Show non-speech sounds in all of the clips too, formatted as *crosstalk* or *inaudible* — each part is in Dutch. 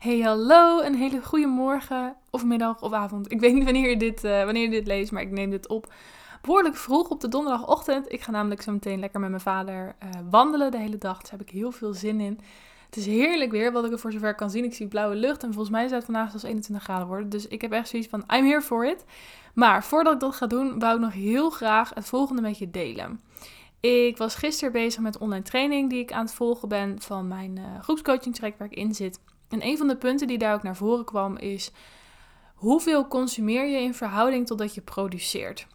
Hey, hallo, een hele goede morgen of middag of avond. Ik weet niet wanneer je dit, uh, wanneer je dit leest, maar ik neem dit op behoorlijk vroeg op de donderdagochtend. Ik ga namelijk zo meteen lekker met mijn vader uh, wandelen de hele dag. Daar heb ik heel veel zin in. Het is heerlijk weer, wat ik er voor zover kan zien. Ik zie blauwe lucht en volgens mij zou het vandaag zelfs 21 graden worden. Dus ik heb echt zoiets van, I'm here for it. Maar voordat ik dat ga doen, wou ik nog heel graag het volgende met je delen. Ik was gisteren bezig met online training die ik aan het volgen ben van mijn uh, groepscoaching track waar ik in zit. En een van de punten die daar ook naar voren kwam is: hoeveel consumeer je in verhouding totdat je produceert?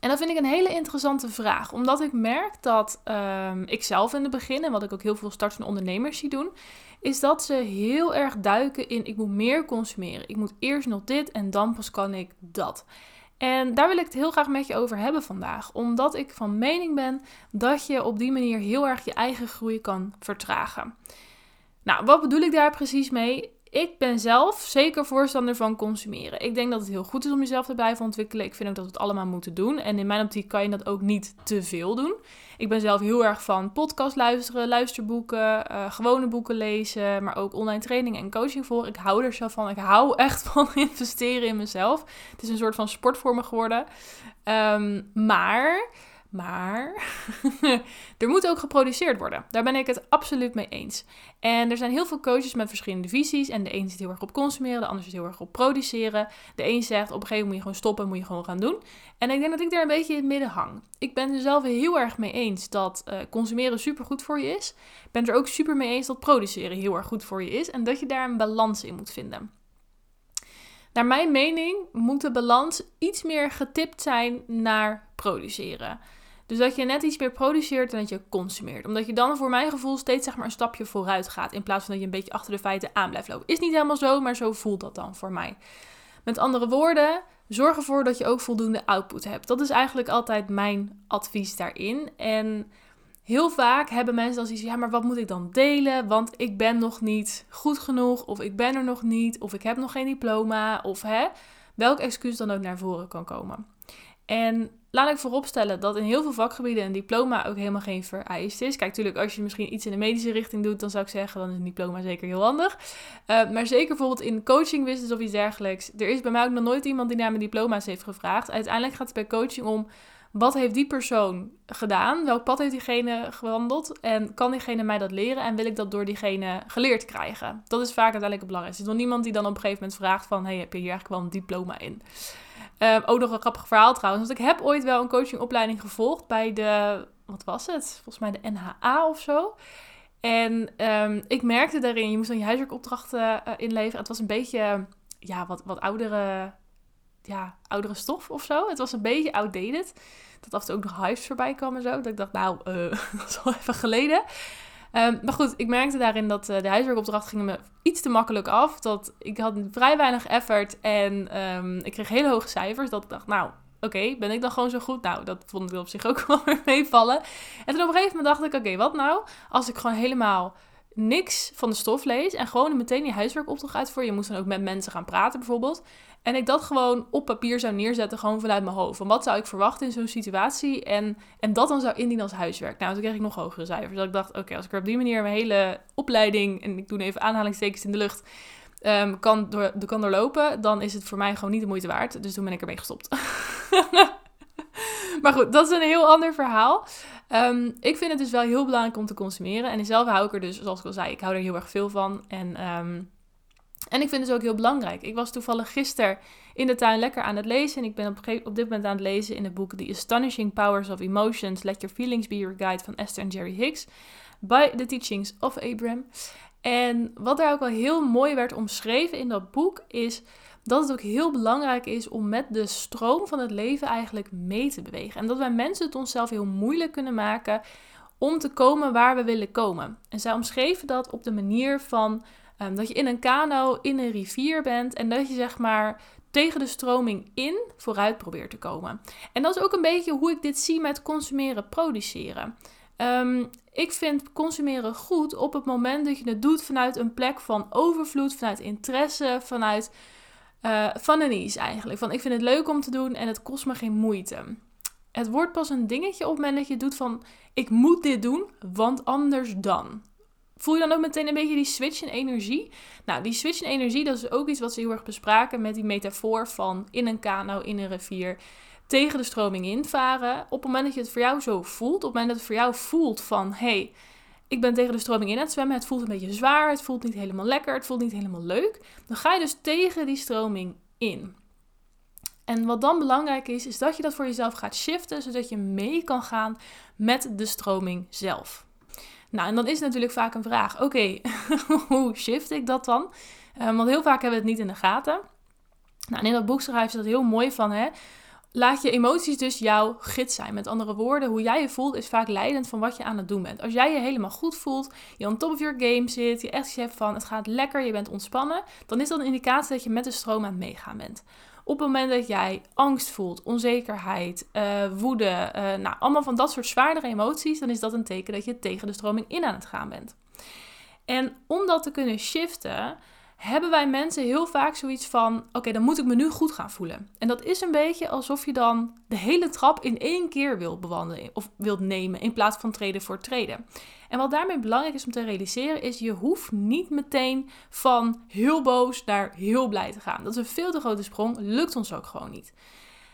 En dat vind ik een hele interessante vraag, omdat ik merk dat um, ik zelf in het begin, en wat ik ook heel veel startende ondernemers zie doen, is dat ze heel erg duiken in: ik moet meer consumeren. Ik moet eerst nog dit en dan pas kan ik dat. En daar wil ik het heel graag met je over hebben vandaag, omdat ik van mening ben dat je op die manier heel erg je eigen groei kan vertragen. Nou, wat bedoel ik daar precies mee? Ik ben zelf zeker voorstander van consumeren. Ik denk dat het heel goed is om jezelf te blijven ontwikkelen. Ik vind ook dat we het allemaal moeten doen. En in mijn optiek kan je dat ook niet te veel doen. Ik ben zelf heel erg van podcast luisteren, luisterboeken, uh, gewone boeken lezen, maar ook online training en coaching voor. Ik hou er zo van. Ik hou echt *laughs* van investeren in mezelf. Het is een soort van sport voor me geworden. Um, maar maar *laughs* er moet ook geproduceerd worden. Daar ben ik het absoluut mee eens. En er zijn heel veel coaches met verschillende visies. En de een zit heel erg op consumeren, de ander zit heel erg op produceren. De een zegt op een gegeven moment moet je gewoon stoppen, moet je gewoon gaan doen. En ik denk dat ik daar een beetje in het midden hang. Ik ben er zelf heel erg mee eens dat uh, consumeren super goed voor je is. Ik ben er ook super mee eens dat produceren heel erg goed voor je is. En dat je daar een balans in moet vinden. Naar mijn mening moet de balans iets meer getipt zijn naar produceren. Dus dat je net iets meer produceert dan dat je consumeert. Omdat je dan voor mijn gevoel steeds zeg maar, een stapje vooruit gaat. In plaats van dat je een beetje achter de feiten aan blijft lopen. Is niet helemaal zo, maar zo voelt dat dan voor mij. Met andere woorden, zorg ervoor dat je ook voldoende output hebt. Dat is eigenlijk altijd mijn advies daarin. En heel vaak hebben mensen dan zoiets ja, maar wat moet ik dan delen? Want ik ben nog niet goed genoeg, of ik ben er nog niet, of ik heb nog geen diploma, of hè, welk excuus dan ook naar voren kan komen. En laat ik vooropstellen dat in heel veel vakgebieden een diploma ook helemaal geen vereist is. Kijk, natuurlijk, als je misschien iets in de medische richting doet, dan zou ik zeggen, dan is een diploma zeker heel handig. Uh, maar zeker bijvoorbeeld in coaching business of iets dergelijks. Er is bij mij ook nog nooit iemand die naar mijn diploma's heeft gevraagd. Uiteindelijk gaat het bij coaching om, wat heeft die persoon gedaan? Welk pad heeft diegene gewandeld? En kan diegene mij dat leren? En wil ik dat door diegene geleerd krijgen? Dat is vaak uiteindelijk het belangrijkste. Er is nog niemand die dan op een gegeven moment vraagt van, hey, heb je hier eigenlijk wel een diploma in? Um, ook nog een grappig verhaal trouwens. Want ik heb ooit wel een coachingopleiding gevolgd bij de, wat was het? Volgens mij de NHA of zo. En um, ik merkte daarin, je moest dan je huiswerkopdrachten uh, inleveren. Het was een beetje, ja, wat, wat oudere, ja, oudere stof of zo. Het was een beetje outdated. Dat af en toe ook nog huis voorbij kwam en zo. Dat ik dacht, nou, uh, *laughs* dat is al even geleden. Um, maar goed, ik merkte daarin dat uh, de huiswerkopdracht ging me iets te makkelijk af. Dat ik had vrij weinig effort en um, ik kreeg hele hoge cijfers. Dat ik dacht, nou, oké, ben ik dan gewoon zo goed? Nou, dat vond ik op zich ook *laughs* wel weer meevallen. En toen op een gegeven moment dacht ik, oké, wat nou als ik gewoon helemaal niks van de stof lees en gewoon meteen je huiswerkopdracht uitvoer. Je moest dan ook met mensen gaan praten bijvoorbeeld. En ik dat gewoon op papier zou neerzetten, gewoon vanuit mijn hoofd. Van wat zou ik verwachten in zo'n situatie? En, en dat dan zou indienen als huiswerk. Nou, toen kreeg ik nog hogere cijfers. Dat ik dacht, oké, als ik er op die manier mijn hele opleiding, en ik doe even aanhalingstekens in de lucht, um, kan, door, kan doorlopen, dan is het voor mij gewoon niet de moeite waard. Dus toen ben ik ermee gestopt. *laughs* maar goed, dat is een heel ander verhaal. Um, ik vind het dus wel heel belangrijk om te consumeren. En zelf hou ik er dus, zoals ik al zei, ik hou er heel erg veel van. En um, en ik vind het dus ook heel belangrijk. Ik was toevallig gisteren in de tuin lekker aan het lezen. En ik ben op, op dit moment aan het lezen in het boek The Astonishing Powers of Emotions. Let Your Feelings Be Your Guide van Esther en Jerry Hicks. By the Teachings of Abraham. En wat daar ook wel heel mooi werd omschreven in dat boek is dat het ook heel belangrijk is om met de stroom van het leven eigenlijk mee te bewegen. En dat wij mensen het onszelf heel moeilijk kunnen maken om te komen waar we willen komen. En zij omschreven dat op de manier van Um, dat je in een kano in een rivier bent en dat je zeg maar tegen de stroming in vooruit probeert te komen. En dat is ook een beetje hoe ik dit zie met consumeren, produceren. Um, ik vind consumeren goed op het moment dat je het doet vanuit een plek van overvloed, vanuit interesse, vanuit uh, van een ease eigenlijk. Van ik vind het leuk om te doen en het kost me geen moeite. Het wordt pas een dingetje op het moment dat je doet van ik moet dit doen, want anders dan Voel je dan ook meteen een beetje die switch in energie? Nou, die switch in energie, dat is ook iets wat ze heel erg bespraken met die metafoor van in een kano, in een rivier, tegen de stroming invaren. Op het moment dat je het voor jou zo voelt, op het moment dat het voor jou voelt van, hey, ik ben tegen de stroming in aan het zwemmen, het voelt een beetje zwaar, het voelt niet helemaal lekker, het voelt niet helemaal leuk, dan ga je dus tegen die stroming in. En wat dan belangrijk is, is dat je dat voor jezelf gaat shiften, zodat je mee kan gaan met de stroming zelf. Nou, en dan is natuurlijk vaak een vraag: oké, *laughs* hoe shift ik dat dan? Um, want heel vaak hebben we het niet in de gaten. Nou, en in dat boek schrijven ze dat heel mooi van, hè? Laat je emoties dus jouw gids zijn. Met andere woorden, hoe jij je voelt is vaak leidend van wat je aan het doen bent. Als jij je helemaal goed voelt, je on top of your game zit, je echt hebt van het gaat lekker, je bent ontspannen, dan is dat een indicatie dat je met de stroom aan het meegaan bent. Op het moment dat jij angst voelt, onzekerheid, uh, woede, uh, nou allemaal van dat soort zwaardere emoties, dan is dat een teken dat je tegen de stroming in aan het gaan bent. En om dat te kunnen shiften, hebben wij mensen heel vaak zoiets van: oké, dan moet ik me nu goed gaan voelen. En dat is een beetje alsof je dan de hele trap in één keer wilt bewandelen of wilt nemen in plaats van treden voor treden. En wat daarmee belangrijk is om te realiseren, is je hoeft niet meteen van heel boos naar heel blij te gaan. Dat is een veel te grote sprong, lukt ons ook gewoon niet.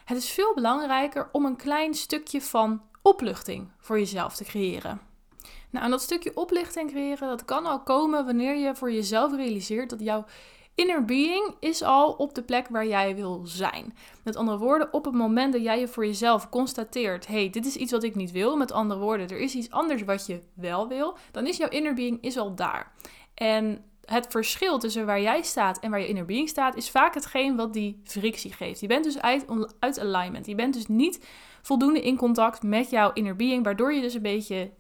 Het is veel belangrijker om een klein stukje van opluchting voor jezelf te creëren. Nou, en dat stukje oplichting creëren, dat kan al komen wanneer je voor jezelf realiseert dat jouw inner being is al op de plek waar jij wil zijn. Met andere woorden, op het moment dat jij je voor jezelf constateert: hey, dit is iets wat ik niet wil. Met andere woorden, er is iets anders wat je wel wil. Dan is jouw inner being is al daar. En het verschil tussen waar jij staat en waar je inner being staat, is vaak hetgeen wat die frictie geeft. Je bent dus uit, uit alignment. Je bent dus niet voldoende in contact met jouw inner being, waardoor je dus een beetje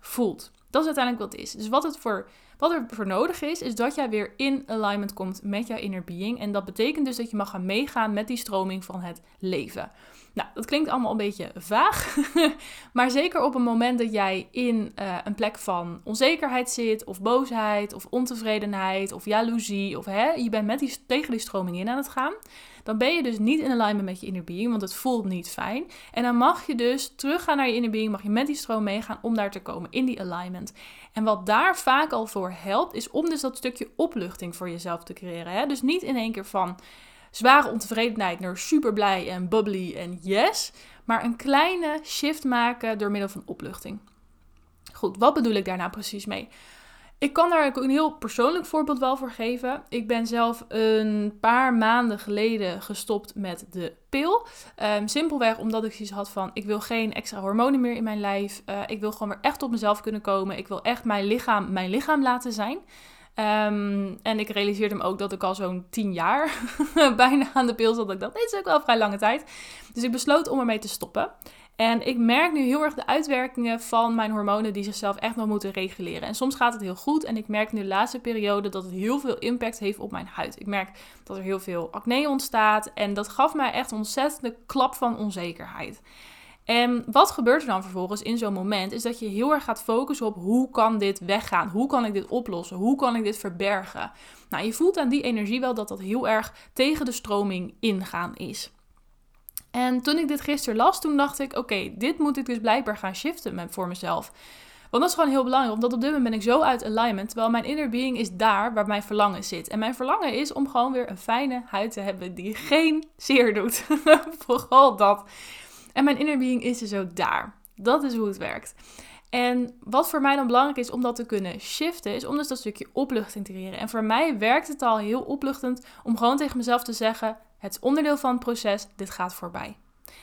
voelt. Dat is uiteindelijk wat het is. Dus wat, het voor, wat er voor nodig is, is dat jij weer in alignment komt met jouw inner being. En dat betekent dus dat je mag gaan meegaan met die stroming van het leven. Nou, dat klinkt allemaal een beetje vaag. *laughs* maar zeker op een moment dat jij in uh, een plek van onzekerheid zit, of boosheid, of ontevredenheid, of jaloezie, of hè, je bent met die, tegen die stroming in aan het gaan dan ben je dus niet in alignment met je inner being, want het voelt niet fijn. En dan mag je dus teruggaan naar je inner being, mag je met die stroom meegaan om daar te komen in die alignment. En wat daar vaak al voor helpt, is om dus dat stukje opluchting voor jezelf te creëren. Hè? Dus niet in één keer van zware ontevredenheid naar super blij en bubbly en yes, maar een kleine shift maken door middel van opluchting. Goed, wat bedoel ik daar nou precies mee? Ik kan daar een heel persoonlijk voorbeeld wel voor geven. Ik ben zelf een paar maanden geleden gestopt met de pil. Um, simpelweg omdat ik zoiets had van: ik wil geen extra hormonen meer in mijn lijf. Uh, ik wil gewoon weer echt op mezelf kunnen komen. Ik wil echt mijn lichaam mijn lichaam laten zijn. Um, en ik realiseerde me ook dat ik al zo'n tien jaar *laughs* bijna aan de pil zat. Dat ik is ook wel vrij lange tijd. Dus ik besloot om ermee te stoppen. En ik merk nu heel erg de uitwerkingen van mijn hormonen die zichzelf echt nog moeten reguleren. En soms gaat het heel goed. En ik merk nu de laatste periode dat het heel veel impact heeft op mijn huid. Ik merk dat er heel veel acne ontstaat. En dat gaf mij echt ontzettende klap van onzekerheid. En wat gebeurt er dan vervolgens in zo'n moment? Is dat je heel erg gaat focussen op hoe kan dit weggaan? Hoe kan ik dit oplossen? Hoe kan ik dit verbergen? Nou, je voelt aan die energie wel dat dat heel erg tegen de stroming ingaan is. En toen ik dit gisteren las, toen dacht ik: oké, dit moet ik dus blijkbaar gaan shiften voor mezelf. Want dat is gewoon heel belangrijk, omdat op dit moment ben ik zo uit alignment, terwijl mijn inner being is daar waar mijn verlangen zit. En mijn verlangen is om gewoon weer een fijne huid te hebben die geen zeer doet. *laughs* Vooral dat. En mijn inner being is dus ook daar. Dat is hoe het werkt. En wat voor mij dan belangrijk is om dat te kunnen shiften, is om dus dat stukje opluchting te creëren. En voor mij werkt het al heel opluchtend om gewoon tegen mezelf te zeggen: het is onderdeel van het proces, dit gaat voorbij.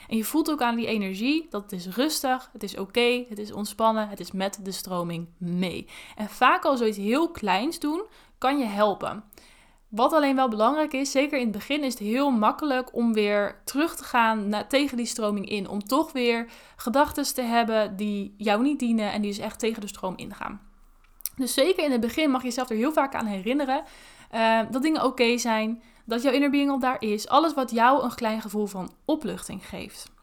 En je voelt ook aan die energie dat het is rustig, het is oké, het is ontspannen, het is met de stroming mee. En vaak al zoiets heel kleins doen, kan je helpen. Wat alleen wel belangrijk is, zeker in het begin, is het heel makkelijk om weer terug te gaan tegen die stroming in. Om toch weer gedachten te hebben die jou niet dienen en die dus echt tegen de stroom ingaan. Dus zeker in het begin mag je jezelf er heel vaak aan herinneren uh, dat dingen oké zijn, dat jouw inner being al daar is. Alles wat jou een klein gevoel van opluchting geeft.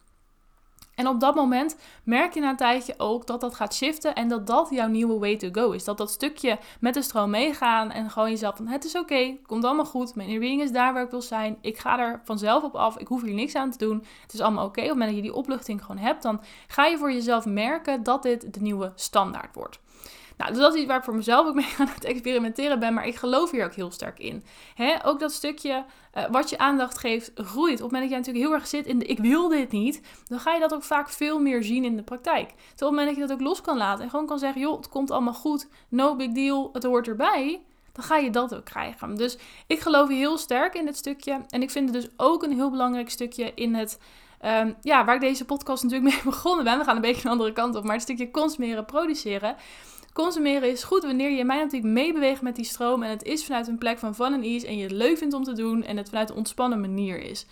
En op dat moment merk je na een tijdje ook dat dat gaat shiften en dat dat jouw nieuwe way to go is. Dat dat stukje met de stroom meegaan en gewoon jezelf van het is oké, komt allemaal goed, mijn being is daar waar ik wil zijn, ik ga er vanzelf op af, ik hoef hier niks aan te doen, het is allemaal oké. Op het moment dat je die opluchting gewoon hebt, dan ga je voor jezelf merken dat dit de nieuwe standaard wordt. Nou, dus dat is iets waar ik voor mezelf ook *laughs* mee aan het experimenteren ben, maar ik geloof hier ook heel sterk in. Ook dat stukje uh, wat je aandacht geeft, groeit. Op het moment dat jij natuurlijk heel erg zit in de ik wil dit niet, dan ga je dat ook vaak veel meer zien in de praktijk. Terwijl op het moment dat je dat ook los kan laten en gewoon kan zeggen, joh, het komt allemaal goed, no big deal, het hoort erbij dan ga je dat ook krijgen. Dus ik geloof heel sterk in dit stukje. En ik vind het dus ook een heel belangrijk stukje in het. Um, ja, waar ik deze podcast natuurlijk *laughs* mee begonnen ben. We gaan een beetje een andere kant op. Maar het stukje consumeren, produceren. Consumeren is goed wanneer je in natuurlijk meebeweegt met die stroom. En het is vanuit een plek van fun en ease. En je het leuk vindt om te doen. En het vanuit een ontspannen manier is.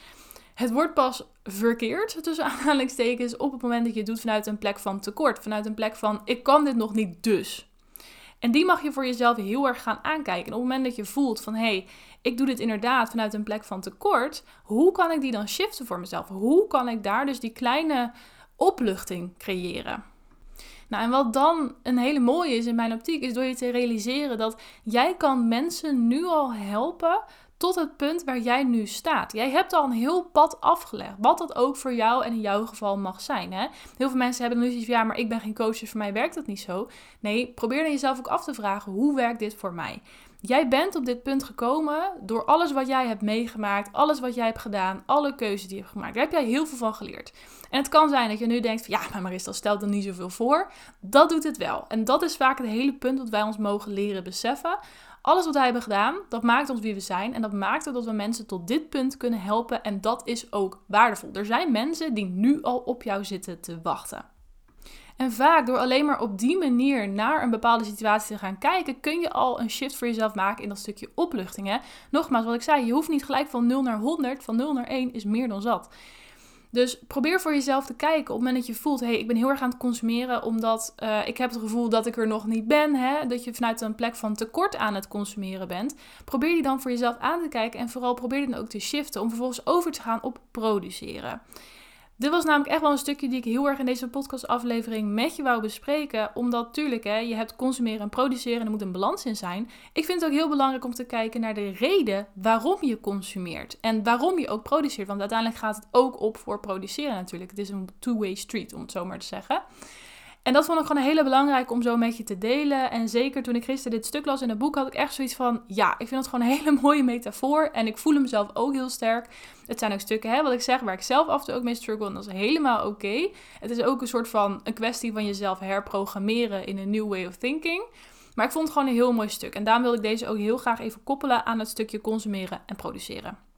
Het wordt pas verkeerd, tussen *laughs* aanhalingstekens, op het moment dat je het doet vanuit een plek van tekort. Vanuit een plek van ik kan dit nog niet dus. En die mag je voor jezelf heel erg gaan aankijken. En op het moment dat je voelt van hé, hey, ik doe dit inderdaad vanuit een plek van tekort, hoe kan ik die dan shiften voor mezelf? Hoe kan ik daar dus die kleine opluchting creëren? Nou, en wat dan een hele mooie is in mijn optiek, is door je te realiseren dat jij kan mensen nu al helpen tot het punt waar jij nu staat. Jij hebt al een heel pad afgelegd, wat dat ook voor jou en in jouw geval mag zijn. Hè? Heel veel mensen hebben nu van, ja, maar ik ben geen coach, dus voor mij werkt dat niet zo. Nee, probeer dan jezelf ook af te vragen, hoe werkt dit voor mij? Jij bent op dit punt gekomen door alles wat jij hebt meegemaakt, alles wat jij hebt gedaan, alle keuzes die je hebt gemaakt. Daar heb jij heel veel van geleerd. En het kan zijn dat je nu denkt van ja, maar Marista, stelt er niet zoveel voor. Dat doet het wel. En dat is vaak het hele punt dat wij ons mogen leren beseffen. Alles wat wij hebben gedaan, dat maakt ons wie we zijn. En dat maakt dat we mensen tot dit punt kunnen helpen. En dat is ook waardevol. Er zijn mensen die nu al op jou zitten te wachten. En vaak door alleen maar op die manier naar een bepaalde situatie te gaan kijken, kun je al een shift voor jezelf maken in dat stukje opluchting. Hè? Nogmaals, wat ik zei, je hoeft niet gelijk van 0 naar 100, van 0 naar 1 is meer dan zat. Dus probeer voor jezelf te kijken op het moment dat je voelt, hé, hey, ik ben heel erg aan het consumeren omdat uh, ik heb het gevoel dat ik er nog niet ben, hè, dat je vanuit een plek van tekort aan het consumeren bent. Probeer die dan voor jezelf aan te kijken en vooral probeer die dan ook te shiften om vervolgens over te gaan op produceren. Dit was namelijk echt wel een stukje die ik heel erg in deze podcastaflevering met je wou bespreken. Omdat natuurlijk, hè, je hebt consumeren en produceren en er moet een balans in zijn. Ik vind het ook heel belangrijk om te kijken naar de reden waarom je consumeert. En waarom je ook produceert. Want uiteindelijk gaat het ook op voor produceren natuurlijk. Het is een two-way street, om het zo maar te zeggen. En dat vond ik gewoon een hele belangrijke om zo met je te delen. En zeker toen ik gisteren dit stuk las in het boek, had ik echt zoiets van: ja, ik vind het gewoon een hele *laughs* mooie metafoor. En ik voel hem zelf ook heel sterk. Het zijn ook stukken, hè, wat ik zeg, waar ik zelf af en toe ook mee struggle. En dat is helemaal oké. Het is ook een soort van een kwestie van jezelf herprogrammeren in een new way of thinking. Maar ik vond het gewoon een heel mooi stuk. En daarom wil ik deze ook heel graag even koppelen aan het stukje consumeren en produceren.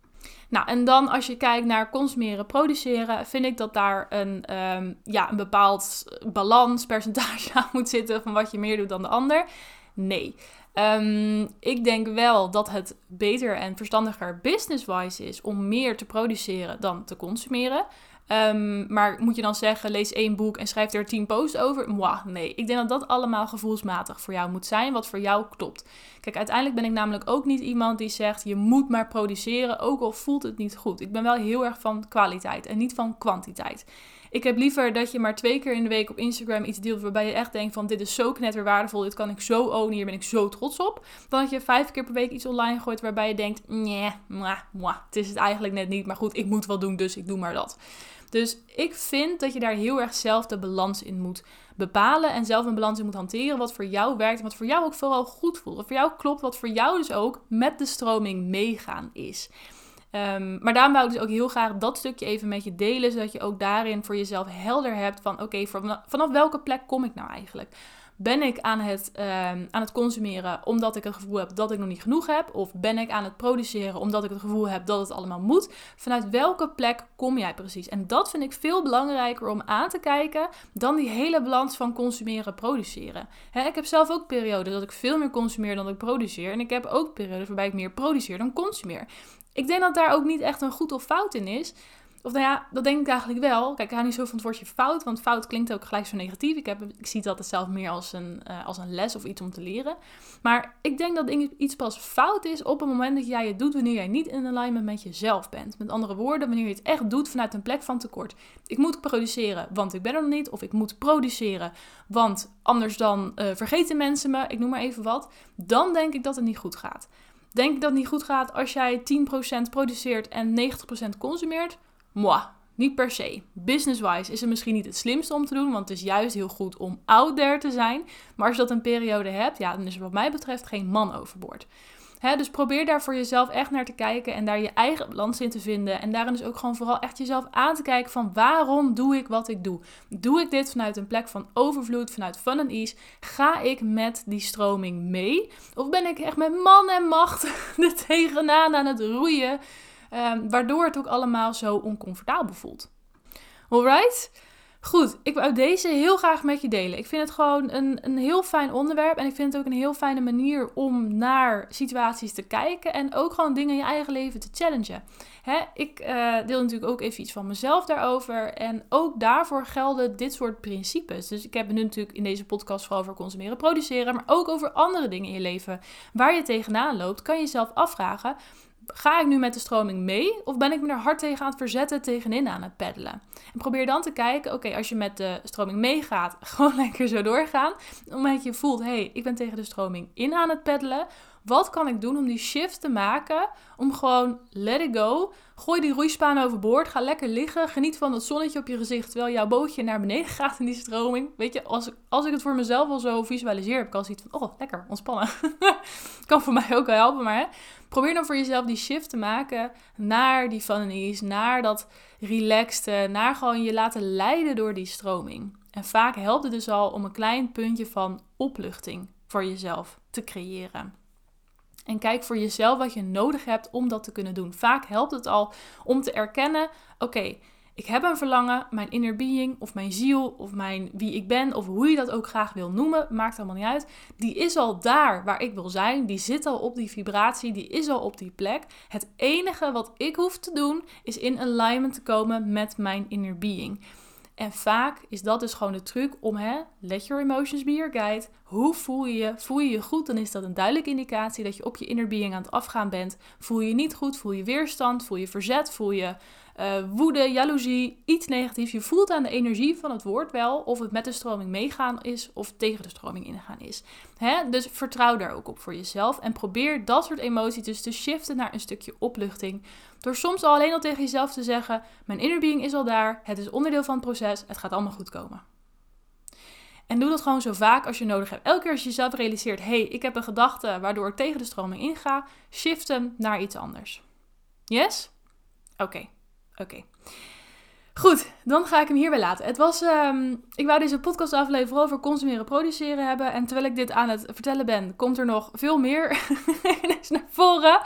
Nou, en dan als je kijkt naar consumeren, produceren, vind ik dat daar een, um, ja, een bepaald balanspercentage *laughs* aan moet zitten van wat je meer doet dan de ander. Nee. Um, ik denk wel dat het beter en verstandiger business-wise is om meer te produceren dan te consumeren. Um, maar moet je dan zeggen, lees één boek en schrijf er tien posts over? Mwah, nee. Ik denk dat dat allemaal gevoelsmatig voor jou moet zijn, wat voor jou klopt. Kijk, uiteindelijk ben ik namelijk ook niet iemand die zegt, je moet maar produceren, ook al voelt het niet goed. Ik ben wel heel erg van kwaliteit en niet van kwantiteit. Ik heb liever dat je maar twee keer in de week op Instagram iets deelt waarbij je echt denkt van dit is zo knetterwaardevol, dit kan ik zo ownen, hier ben ik zo trots op. Dan dat je vijf keer per week iets online gooit waarbij je denkt, nee, mwah, mwah, het is het eigenlijk net niet, maar goed, ik moet wel doen, dus ik doe maar dat. Dus ik vind dat je daar heel erg zelf de balans in moet bepalen en zelf een balans in moet hanteren wat voor jou werkt en wat voor jou ook vooral goed voelt. Wat voor jou klopt, wat voor jou dus ook met de stroming meegaan is. Um, maar daarom wou ik dus ook heel graag dat stukje even met je delen, zodat je ook daarin voor jezelf helder hebt van oké, vanaf welke plek kom ik nou eigenlijk? Ben ik aan het, ehm, aan het consumeren omdat ik het gevoel heb dat ik nog niet genoeg heb? Of ben ik aan het produceren omdat ik het gevoel heb dat het allemaal moet? Vanuit welke plek kom jij precies? En dat vind ik veel belangrijker om aan te kijken dan die hele balans van consumeren produceren. ik heb zelf ook periodes dat ik veel meer consumeer dan ik produceer. En ik heb ook periodes waarbij ik meer produceer dan consumeer. Ik denk dat daar ook niet echt een goed of fout in is. Of nou ja, dat denk ik eigenlijk wel. Kijk, ik hou niet zo van het woordje fout, want fout klinkt ook gelijk zo negatief. Ik, heb, ik zie dat het zelf meer als een, uh, als een les of iets om te leren. Maar ik denk dat iets pas fout is op het moment dat jij het doet wanneer jij niet in alignment met jezelf bent. Met andere woorden, wanneer je het echt doet vanuit een plek van tekort. Ik moet produceren, want ik ben er nog niet. Of ik moet produceren, want anders dan uh, vergeten mensen me. Ik noem maar even wat. Dan denk ik dat het niet goed gaat. Denk dat het niet goed gaat als jij 10% produceert en 90% consumeert? Moi, Niet per se. Business-wise is het misschien niet het slimste om te doen, want het is juist heel goed om out there te zijn. Maar als je dat een periode hebt, ja, dan is er wat mij betreft geen man overboord dus probeer daar voor jezelf echt naar te kijken en daar je eigen balans in te vinden. En daarin dus ook gewoon vooral echt jezelf aan te kijken van waarom doe ik wat ik doe? Doe ik dit vanuit een plek van overvloed, vanuit fun and ease? Ga ik met die stroming mee? Of ben ik echt met man en macht *laughs* er tegenaan aan het roeien? Um, waardoor het ook allemaal zo oncomfortabel voelt. Alright? Goed, ik wou deze heel graag met je delen. Ik vind het gewoon een, een heel fijn onderwerp. En ik vind het ook een heel fijne manier om naar situaties te kijken. En ook gewoon dingen in je eigen leven te challengen. Hè, ik uh, deel natuurlijk ook even iets van mezelf daarover. En ook daarvoor gelden dit soort principes. Dus ik heb het nu natuurlijk in deze podcast vooral over consumeren, produceren. Maar ook over andere dingen in je leven waar je tegenaan loopt. Kan je jezelf afvragen ga ik nu met de stroming mee of ben ik me er hard tegen aan het verzetten, tegenin aan het peddelen? En probeer dan te kijken, oké, als je met de stroming meegaat, *laughs* gewoon lekker zo doorgaan. Moment je voelt, hé, hey, ik ben tegen de stroming in aan het peddelen. Wat kan ik doen om die shift te maken? Om gewoon let it go. Gooi die roeispaan overboord. Ga lekker liggen. Geniet van het zonnetje op je gezicht. Terwijl jouw bootje naar beneden *laughs* gaat in die stroming. Weet je, als, als ik het voor mezelf al zo visualiseer, heb ik al zoiets van: oh, lekker, ontspannen. *laughs* kan voor mij ook wel helpen, maar hè, probeer dan voor jezelf die shift te maken naar die fun Naar dat relaxte. Naar gewoon je laten leiden door die stroming. En vaak helpt het dus al om een klein puntje van opluchting voor jezelf te creëren. En kijk voor jezelf wat je nodig hebt om dat te kunnen doen. Vaak helpt het al om te erkennen: oké, ik heb een verlangen, mijn inner being of mijn ziel of mijn wie ik ben of hoe je dat ook graag wil noemen, maakt allemaal niet uit. Die is al daar waar ik wil zijn, die zit al op die vibratie, die is al op die plek. Het enige wat ik hoef te doen is in alignment te komen met mijn inner being. En vaak is dat dus gewoon de truc om, hè, let your emotions be your guide. Hoe voel je je? Voel je je goed? Dan is dat een duidelijke indicatie dat je op je inner being aan het afgaan bent. Voel je je niet goed? Voel je weerstand? Voel je verzet? Voel je uh, woede, jaloezie, iets negatiefs. Je voelt aan de energie van het woord wel of het met de stroming meegaan is of tegen de stroming ingaan is. Hè? Dus vertrouw daar ook op voor jezelf en probeer dat soort emoties dus te shiften naar een stukje opluchting. Door soms al alleen al tegen jezelf te zeggen: Mijn inner being is al daar, het is onderdeel van het proces, het gaat allemaal goed komen. En doe dat gewoon zo vaak als je nodig hebt. Elke keer als je jezelf realiseert: hé, hey, ik heb een gedachte waardoor ik tegen de stroming inga, shift hem naar iets anders. Yes? Oké. Oké. Goed, dan ga ik hem hierbij laten. Het was, um, ik wou deze podcastaflevering vooral over consumeren, produceren hebben. En terwijl ik dit aan het vertellen ben, komt er nog veel meer *laughs* naar voren.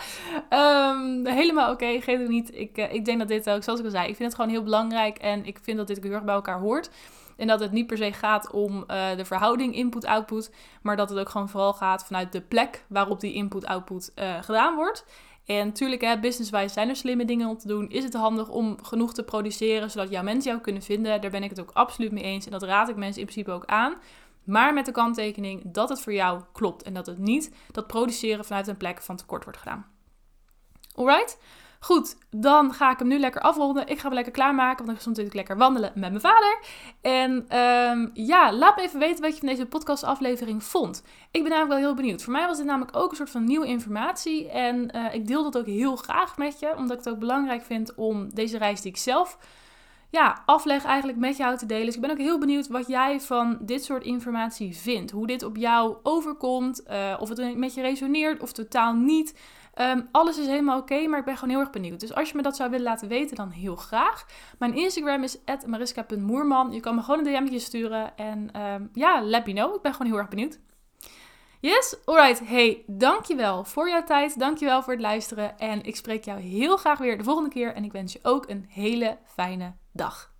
Um, helemaal oké, okay, geef het niet. Ik, uh, ik denk dat dit ook, zoals ik al zei, ik vind het gewoon heel belangrijk. En ik vind dat dit heel erg bij elkaar hoort. En dat het niet per se gaat om uh, de verhouding input-output, maar dat het ook gewoon vooral gaat vanuit de plek waarop die input-output uh, gedaan wordt. En natuurlijk, businesswise zijn er slimme dingen om te doen. Is het handig om genoeg te produceren, zodat jouw mensen jou kunnen vinden? Daar ben ik het ook absoluut mee eens. En dat raad ik mensen in principe ook aan. Maar met de kanttekening dat het voor jou klopt. En dat het niet dat produceren vanuit een plek van tekort wordt gedaan. Alright? Goed, dan ga ik hem nu lekker afronden. Ik ga hem lekker klaarmaken, want ik ga natuurlijk lekker wandelen met mijn vader. En um, ja, laat me even weten wat je van deze podcastaflevering vond. Ik ben namelijk wel heel benieuwd. Voor mij was dit namelijk ook een soort van nieuwe informatie. En uh, ik deel dat ook heel graag met je, omdat ik het ook belangrijk vind om deze reis die ik zelf ja, afleg eigenlijk met jou te delen. Dus ik ben ook heel benieuwd wat jij van dit soort informatie vindt. Hoe dit op jou overkomt, uh, of het met je resoneert of totaal niet. Ehm, alles is helemaal oké, maar ik ben gewoon heel erg benieuwd. Dus als je me dat zou willen laten weten, dan heel graag. Mijn Instagram is mariska.moerman. Je kan me gewoon een DM'tje sturen. En ehm, ja, let me know. Ik ben gewoon heel erg benieuwd. Yes, alright. Hey, dankjewel voor jouw tijd. Dankjewel voor het luisteren. En ik spreek jou heel graag weer de volgende keer. En ik wens je ook een hele fijne dag.